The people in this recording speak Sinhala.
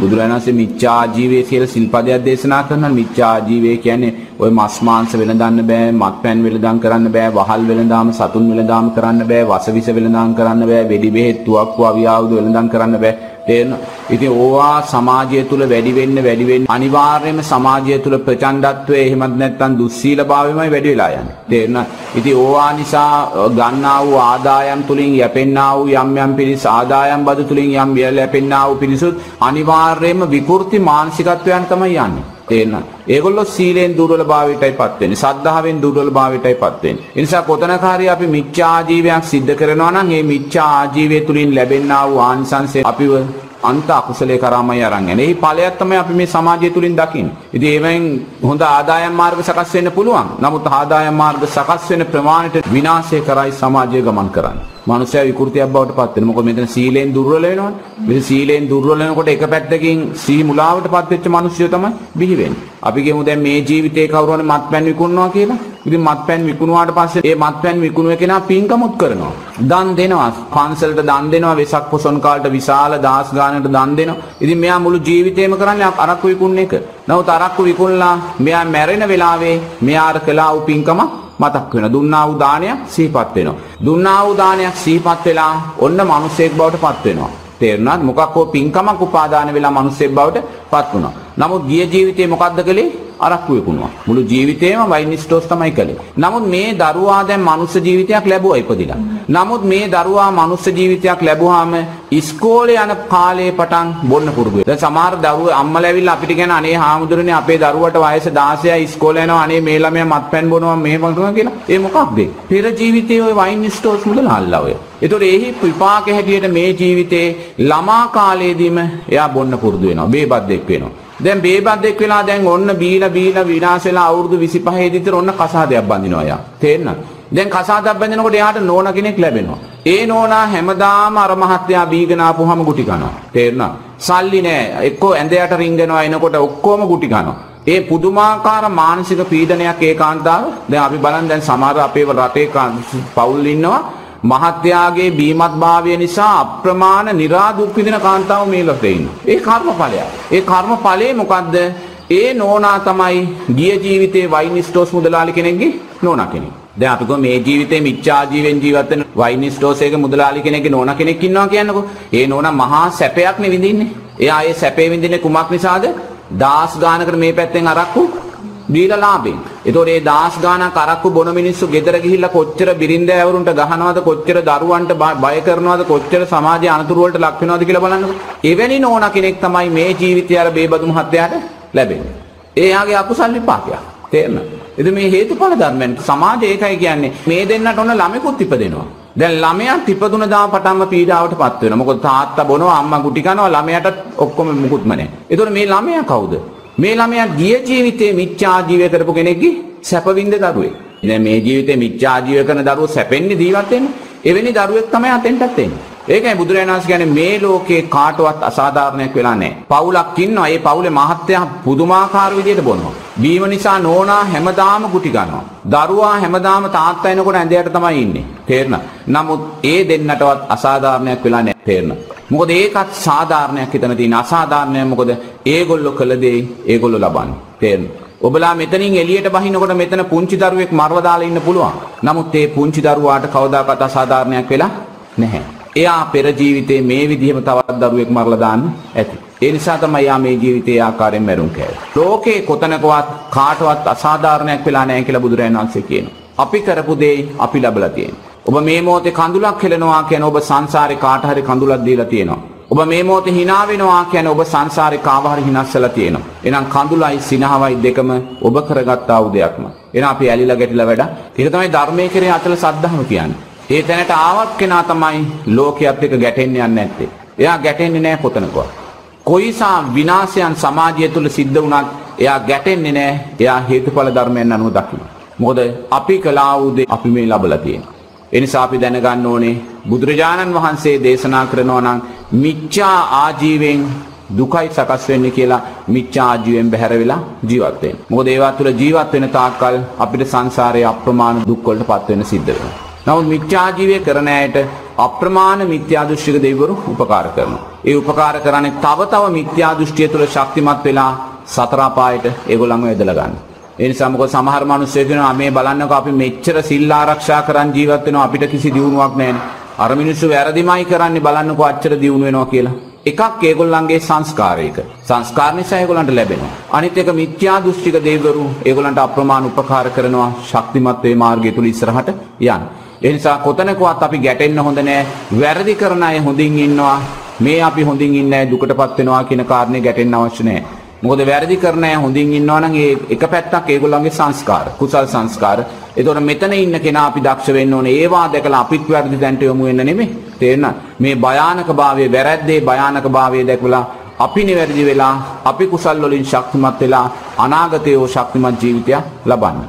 බුදුරජාණන් වහන්සේ මිච්ඡා ආජීවය කියලා සිල්පදයක් දේශනා කරනවා. මිච්ඡා ආජීවය කියන්නේ ওই මස් මාංශ වෙනදන්න බෑ, මත්පැන් වෙනදම් කරන්න බෑ, වහල් වෙනදාම සතුන් වෙනදාම කරන්න බෑ, වසවිස වෙනදාම් කරන්න බෑ, වෙඩි බෙහෙත් තුවක්කු අවියාවුදු වෙනදම් කරන්න බෑ. තේරෙන ඉතින් ඕවා සමාජය තුල වැඩි වෙන්න වැඩි වෙන්න අනිවාර්යයෙන්ම සමාජය තුල ප්‍රචණ්ඩත්වය එහෙමත් නැත්නම් දුස්සීලභාවයමයි වැඩි වෙලා යන්නේ. තේරෙන ඉතින් ඕවා නිසා ගන්නා වූ ආදායම් තුලින් යැපෙන්නා වූ යම් යම් පිරිස් ආදායම් බදු තුලින් යම් යැපෙන්නා වූ පිරිසුත් අනිවාර්යයෙන්ම විකෘති මානසිකත්වයන් තමයි යන්නේ. තේරෙනවද? ඒගොල්ලෝ සීලෙන් දුර්වලභාවයටයි පත් වෙන්නේ. සද්ධාවෙන් දුර්වලභාවයටයි පත් වෙන්නේ. ඒ නිසා කොතනකාරී අපි මිච්ඡා ආජීවයක් සිද්ධ කරනවා නම් මේ මිච්ඡා ආජීවය තුලින් ලැබෙනා වූ ආනිසංසය අපිව අන්ත අකුසලයේ කරාමයි අරන් යන්නේ. එහි ඵලයක් තමයි අපි මේ සමාජය තුලින් දකින්නේ. ඉතින් ඒවෙන් හොඳ ආදායම් මාර්ග සකස් වෙන්න පුළුවන්. නමුත් ආදායම් මාර්ග සකස් වෙන ප්‍රමාණයට විනාශය කරයි සමාජය ගමන් කරන්නේ. මනුෂ්‍යයා විකෘතියක් බවට පත් වෙනවා. මොකද මෙතන සීලෙන් දුර්වල වෙනවනේ. මෙතන සීලෙන් දුර්වල වෙනකොට එක පැත්තකින් සී මුලාවට පත් වෙච්ච මිනිස්සු තමයි බිහි වෙන්නේ. අපි කියමු දැන් මේ ජීවිතේ කවුරු හරි මත්පැන් විකුණනවා කියලා. ඉතින් මත්පැන් විකුණුවාට පස්සේ ඒ මත්පැන් විකුණුව කෙනා පින්කමුත් කරනවා. දන් දෙනවා. පන්සලට දන් දෙනවා. වෙසක් පොසොන් කාලට විශාල දාස් ගානකට දන් දෙනවා. ඉතින් මෙයා මුළු ජීවිතේම කරන්නේ අරක්කු විකුණන එක. නමුත් අරක්කු විකුණලා මෙයා මැරෙන වෙලාවේ මෙයාට කළා වූ පින්කම මතක් වෙන දුන්නා වූ දානයක් සිහිපත් වෙනවා. දුන්නා වූ දානයක් සිහිපත් වෙලා ඔන්න මිනිසෙක් බවට පත් වෙනවා. තේරුණාද? මොකක් හෝ පින්කමක් උපාදාන වෙලා මිනිසෙක් බවට පත් වුණා. නමුත් ගිය ජීවිතේ මොකද්ද කළේ? අරක්කු විකුණුවා. මුළු ජීවිතේම වයින් ස්ටෝස් තමයි කළේ. නමුත් මේ දරුවා දැන් මනුස්ස ජීවිතයක් ලැබුවා ඉපදිලා. නමුත් මේ දරුවා මනුස්ස ජීවිතයක් ලැබුවාම ඉස්කෝලේ යන කාලේ පටන් බොන්න පුරුදු වෙනවා. දැන් සමහර දරුවෝ අම්මලා ඇවිල්ලා අපිට කියන අනේ හාමුදුරනේ අපේ දරුවට වයස 16යි ඉස්කෝලේ යනවා අනේ මේ ළමයා මත්පැන් බොනවා මෙහෙම කරනවා කියලා. ඒ මොකක්ද? පෙර ජීවිතයේ ওই වයින් ස්ටෝස් මුදලා අල්ලා ඔය. ඒතකොට එහි විපාක හැටියට මේ ජීවිතේ ළමා කාලයේදීම එයා බොන්න පුරුදු වෙනවා. බේබද්දෙක් වෙනවා. දැන් බේබද්දෙක් වෙලා දැන් ඔන්න බීලා බීලා විනාශ වෙලා අවුරුදු 25 දී ඔන්න කසාදයක් බඳිනවා යා. තේරෙනවද? දැන් කසාදක් බැඳෙනකොට එයාට නෝන කෙනෙක් ලැබෙනවා. ඒ නෝනා හැමදාම අර මහත්තයා බීගෙන ආපුවාම ගුටි කනවා. තේරුණා? සල්ලි නෑ. එක්කෝ ඇඳයට රින්ගනවා එනකොට ඔක්කොම ගුටි කනවා. ඒ පුදුමාකාර මානසික පීඩනයක් ඒ කාන්තාව දැන් අපි බලන් දැන් සමහර අපේ රටේ පවුල් ඉන්නවා මහත්යාගේ බීමත් භාවය නිසා අප්‍රමාණ නිරාදුක් විඳින කාන්තාව මේ ලෝකේ ඉන්නවා. ඒ කර්මඵලය. ඒ කර්මඵලේ මොකද්ද? ඒ නෝනා තමයි ගිය ජීවිතේ වයින් ස්ටෝස් මුදලාලි කෙනෙක්ගේ නෝනා කෙනෙක්. දැන් අපි මේ ජීවිතේ මිච්ඡා ජීවෙන් ජීවත් වෙන වයින් ස්ටෝස් එකේ මුදලාලි කෙනෙක්ගේ නෝනා කෙනෙක් ඉන්නවා කියන්නකෝ. ඒ නෝනා මහා සැපයක් නේ විඳින්නේ. එයා ඒ සැපේ විඳින්නේ කුමක් නිසාද? දාස් ගානකට මේ පැත්තෙන් අරක්කු දීලා ලාභෙන්. ඒතකොට මේ දාස් ගානක් අරක්කු බොන මිනිස්සු ගෙදර ගිහිල්ලා කොච්චර බිරින්ද ඇවරුන්ට ගහනවද කොච්චර දරුවන්ට බය කරනවද කොච්චර සමාජයේ අනතුරු වලට ලක් වෙනවද කියලා බලන්නකෝ. එවැනි නෝනා කෙනෙක් තමයි මේ ජීවිතය අර බේබදු මහත්තයාට ලැබෙන්නේ. එයාගේ අකුසල් විපාකයක්. තේරෙනවද? ඉතින් මේ හේතුඵල ධර්මයන් සමාජය ඒකයි කියන්නේ මේ දෙන්නට ඔන්න ළමෙකුත් ඉපදෙනවා. දැන් ළමයා ඉපදුන දා පටන්ම පීඩාවටපත් වෙනවා. මොකද තාත්තා බොනවා අම්මා ගුටි කනවා ළමයාට ඔක්කොම මුකුත්ම නැහැ. ඒතකොට මේ ළමයා කවුද? මේ ළමයා ගිය ජීවිතේ මිච්ඡා ජීවය කරපු කෙනෙක්ගේ සැපවින්ද දරුවෙක්. දැන් මේ ජීවිතේ මිච්ඡා ජීවය කරන දරුවෝ සැපෙන්නේ ජීවත් වෙන්නේ. එවැනි දරුවෙක් තමයි අතෙන්ටත් එන්නේ. ඒකයි බුදුරජාණන් වහන්සේ කියන්නේ මේ ලෝකේ කාටවත් අසාධාරණයක් වෙලා නැහැ. පවුලක් ඉන්නවා. ඒ පවුලේ මහත්තයා පුදුමාකාර විදියට බොනවා. බීම නිසා නෝනා හැමදාම ගුටි ගන්නවා. දරුවා හැමදාම තාත්තා එනකොට ඇඳයට තමයි ඉන්නේ. තේරෙනවද? නමුත් ඒ දෙන්නටවත් අසාධාරණයක් වෙලා නැහැ. තේරෙනවද? මොකද ඒකත් සාධාරණයක් හිතන තියෙන අසාධාරණයක් මොකද ඒගොල්ලෝ කළ දේ ඒගොල්ලෝ ලබන්නේ. තේරෙනවද? ඔබලා මෙතනින් එළියට බහිනකොට මෙතන පුංචි දරුවෙක් මරලා දාලා ඉන්න පුළුවන්. නමුත් ඒ පුංචි දරුවාට කවදාකවත් අසාධාරණයක් වෙලා නැහැ. එයා පෙර ජීවිතේ මේ විදිහම තවත් දරුවෙක් මරලා දාන්න ඇති. ඒ නිසා තමයි යා මේ ජීවිතයේ ආකාරයෙන් මැරුම් කෑවේ. ලෝකේ කොතනකවත් කාටවත් අසාධාරණයක් වෙලා නැහැ කියලා බුදුරජාණන් වහන්සේ කියනවා. අපි කරපු දේ අපි ලබලා තියෙනවා. ඔබ මේ මොහොතේ කඳුලක් හෙලනවා කියන ඔබ සංසාරේ කාට හරි කඳුලක් දීලා තියෙනවා. ඔබ මේ මොහොතේ hina වෙනවා කියන්නේ ඔබ සංසාරේ කාව හරි හිනස්සලා තියෙනවා. එහෙනම් කඳුලයි සිනහවයි දෙකම ඔබ කරගත්තා වූ දෙයක්ම. එහෙනම් අපි ඇලිලා ගැටිලා වැඩ. ඒක තමයි ධර්මයේ කෙරේ අතල සද්ධාම කියන්නේ. ඒ තැනට ආවත් කෙනා තමයි ලෝකයක් එක්ක ගැටෙන්නේ යන්නේ නැත්තේ. එයා ගැටෙන්නේ නැහැ කොතනකවත්. කොයිසා විනාශයන් සමාජය තුළ සිද්ධ වුණත් එයා ගැටෙන්නේ නැහැ. එයා හේතුඵල ධර්මයන් අනුව දකින්න. මොකද අපි කළා වූ දේ අපි මේ ලබලා තියෙනවා. ඒ නිසා අපි දැනගන්න ඕනේ බුදුරජාණන් වහන්සේ දේශනා කරනවා නම් මිච්ඡා ආජීවයෙන් දුකයි සකස් වෙන්නේ කියලා මිච්ඡා ආජීවයෙන් බැහැර වෙලා ජීවත් වෙන්න. මොකද ඒවා තුළ ජීවත් වෙන තාක්කල් අපිට සංසාරයේ අප්‍රමාණ දුක් වලට පත් වෙන්න සිද්ධ වෙනවා. නමුත් මිත්‍යාජීවය කරන අයට අප්‍රමාණ මිත්‍යා දෘෂ්ටික දෙවිවරු උපකාර කරනවා. ඒ උපකාර කරන්නේ තව තව මිත්‍යා දෘෂ්ටිය තුළ ශක්තිමත් වෙලා සතර අපායට ඒගොල්ලන්ව ඇදලා ගන්න. ඒ නිසා මොකද සමහර මිනිස්සු කියනවා මේ බලන්නකෝ අපි මෙච්චර සිල් ආරක්ෂා කරන් ජීවත් වෙනවා අපිට කිසි දියුණුවක් නැහැනේ. අර මිනිස්සු වැරදිමයි කරන්නේ බලන්නකෝ අච්චර දියුණු වෙනවා කියලා. එකක් ඒගොල්ලන්ගේ සංස්කාරයක. සංස්කාර නිසා ඒගොල්ලන්ට ලැබෙනවා. අනිත් එක මිත්‍යා දෘෂ්ටික දෙවිවරු ඒගොල්ලන්ට අප්‍රමාණ උපකාර කරනවා ශක්තිමත් වේ මාර්ගය තුල ඉස්සරහට යන්න. ඒ නිසා කොතනකවත් අපි ගැටෙන්න හොඳ නෑ. වැරදි කරන අය හොඳින් ඉන්නවා. මේ අපි හොඳින් ඉන්නේ දුකටපත් වෙනවා කියන කාරණේ ගැටෙන්න අවශ්‍ය නෑ. මොකද වැරදි කරන අය හොඳින් ඉන්නවා නම් ඒ එක පැත්තක් ඒගොල්ලන්ගේ සංස්කාර, කුසල් සංස්කාර. ඒතකොට මෙතන ඉන්න කෙනා අපි දක්ෂ වෙන්න ඕනේ. ඒවා දැකලා අපිත් වැරදි දැන්ට යොමු වෙන්න නෙමෙයි. තේරෙනවද? මේ භයානක භාවයේ වැරැද්දේ භයානක භාවයේ දැකලා අපි නිවැරදි වෙලා අපි කුසල් වලින් ශක්තිමත් වෙලා අනාගතයේ ශක්තිමත් ජීවිතයක් ලබන්න.